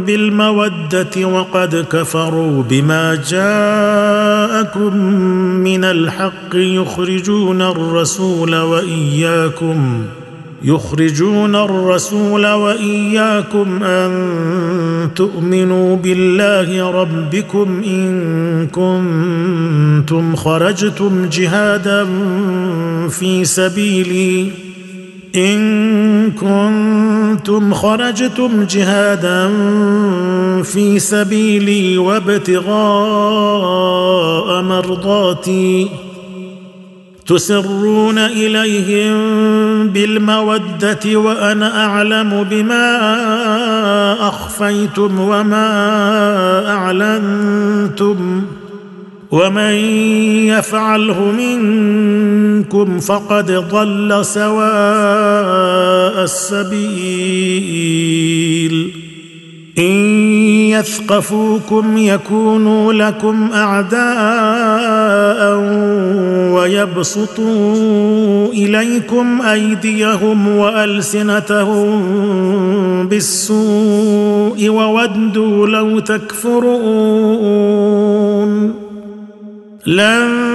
بالمودة وقد كفروا بما جاءكم من الحق يخرجون الرسول وإياكم يخرجون الرسول وإياكم أن تؤمنوا بالله ربكم إن كنتم خرجتم جهادا في سبيلي إن كنتم خرجتم جهادا في سبيلي وابتغاء مرضاتي تسرون إليهم بالمودة وأنا أعلم بما أخفيتم وما أعلنتم ومن يفعله منكم فقد ضل سواء السبيل. إن يثقفوكم يكونوا لكم أعداء ويبسطوا إليكم أيديهم وألسنتهم بالسوء وودوا لو تكفرون. لن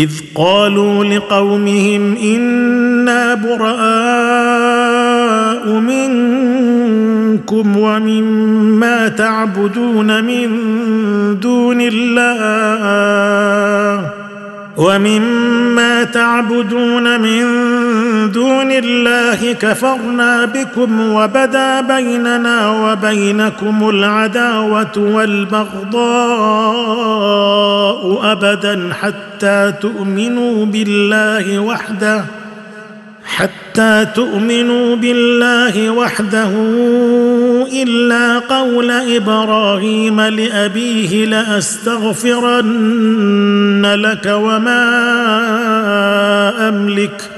إذ قالوا لقومهم إنا براء منكم ومما تعبدون من دون الله ومما تعبدون من دون الله كفرنا بكم وبدا بيننا وبينكم العداوة والبغضاء أبدا حتى تؤمنوا بالله وحده حتى تؤمنوا بالله وحده إلا قول إبراهيم لأبيه لأستغفرن لك وما أملك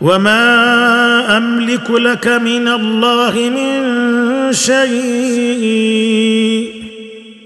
وما أملك لك من الله من شيء.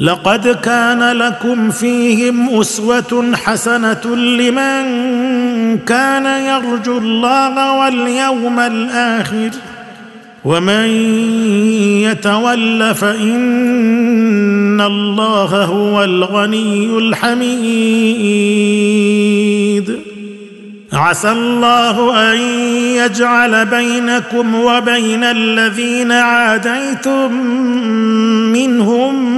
لقد كان لكم فيهم أسوة حسنة لمن كان يرجو الله واليوم الآخر. ومن يتول فإن الله هو الغني الحميد. عسى الله أن يجعل بينكم وبين الذين عاديتم منهم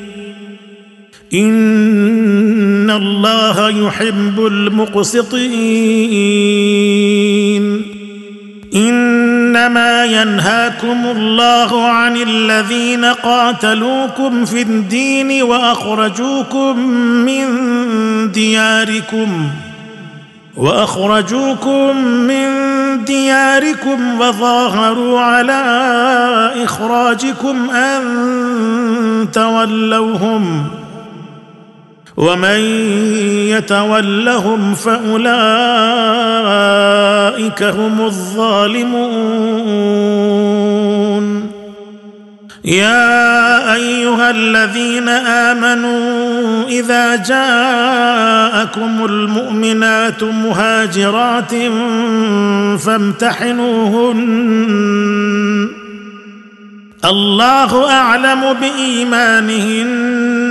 ان الله يحب المقسطين انما ينهاكم الله عن الذين قاتلوكم في الدين واخرجوكم من دياركم واخرجوكم من دياركم وظاهروا على اخراجكم ان تولوهم ومن يتولهم فأولئك هم الظالمون. يا أيها الذين آمنوا إذا جاءكم المؤمنات مهاجرات فامتحنوهن. الله أعلم بإيمانهن.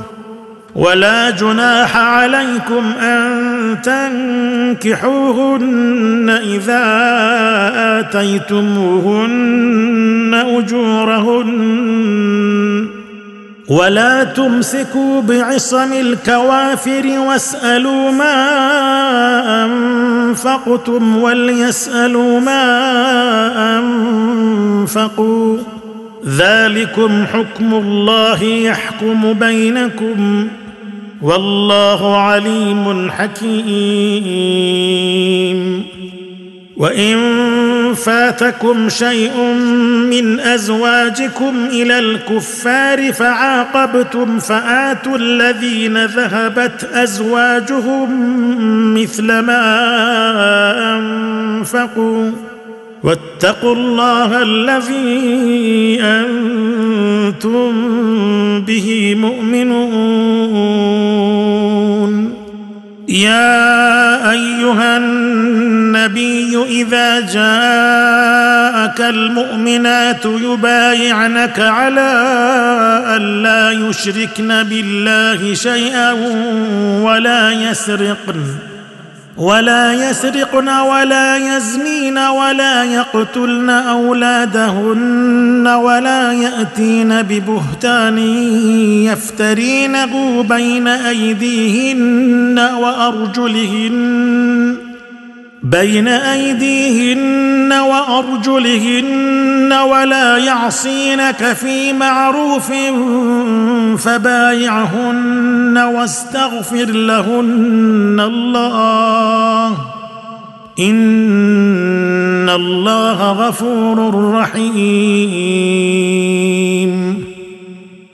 ولا جناح عليكم أن تنكحوهن إذا آتيتموهن أجورهن. ولا تمسكوا بعصم الكوافر واسألوا ما أنفقتم وليسألوا ما أنفقوا. ذلكم حكم الله يحكم بينكم. والله عليم حكيم. وإن فاتكم شيء من أزواجكم إلى الكفار فعاقبتم فآتوا الذين ذهبت أزواجهم مثل ما أنفقوا. واتقوا الله الذي أنتم به مؤمنون. يا أيها النبي إذا جاءك المؤمنات يبايعنك على أن لا يشركن بالله شيئا ولا يسرقن. ولا يسرقن ولا يزنين ولا يقتلن أولادهن ولا يأتين ببهتان يفترينه بين أيديهن وأرجلهن بين أيديهن وأرجلهن ولا يعصينك في معروف فبايعهن واستغفر لهن الله. إن الله غفور رحيم.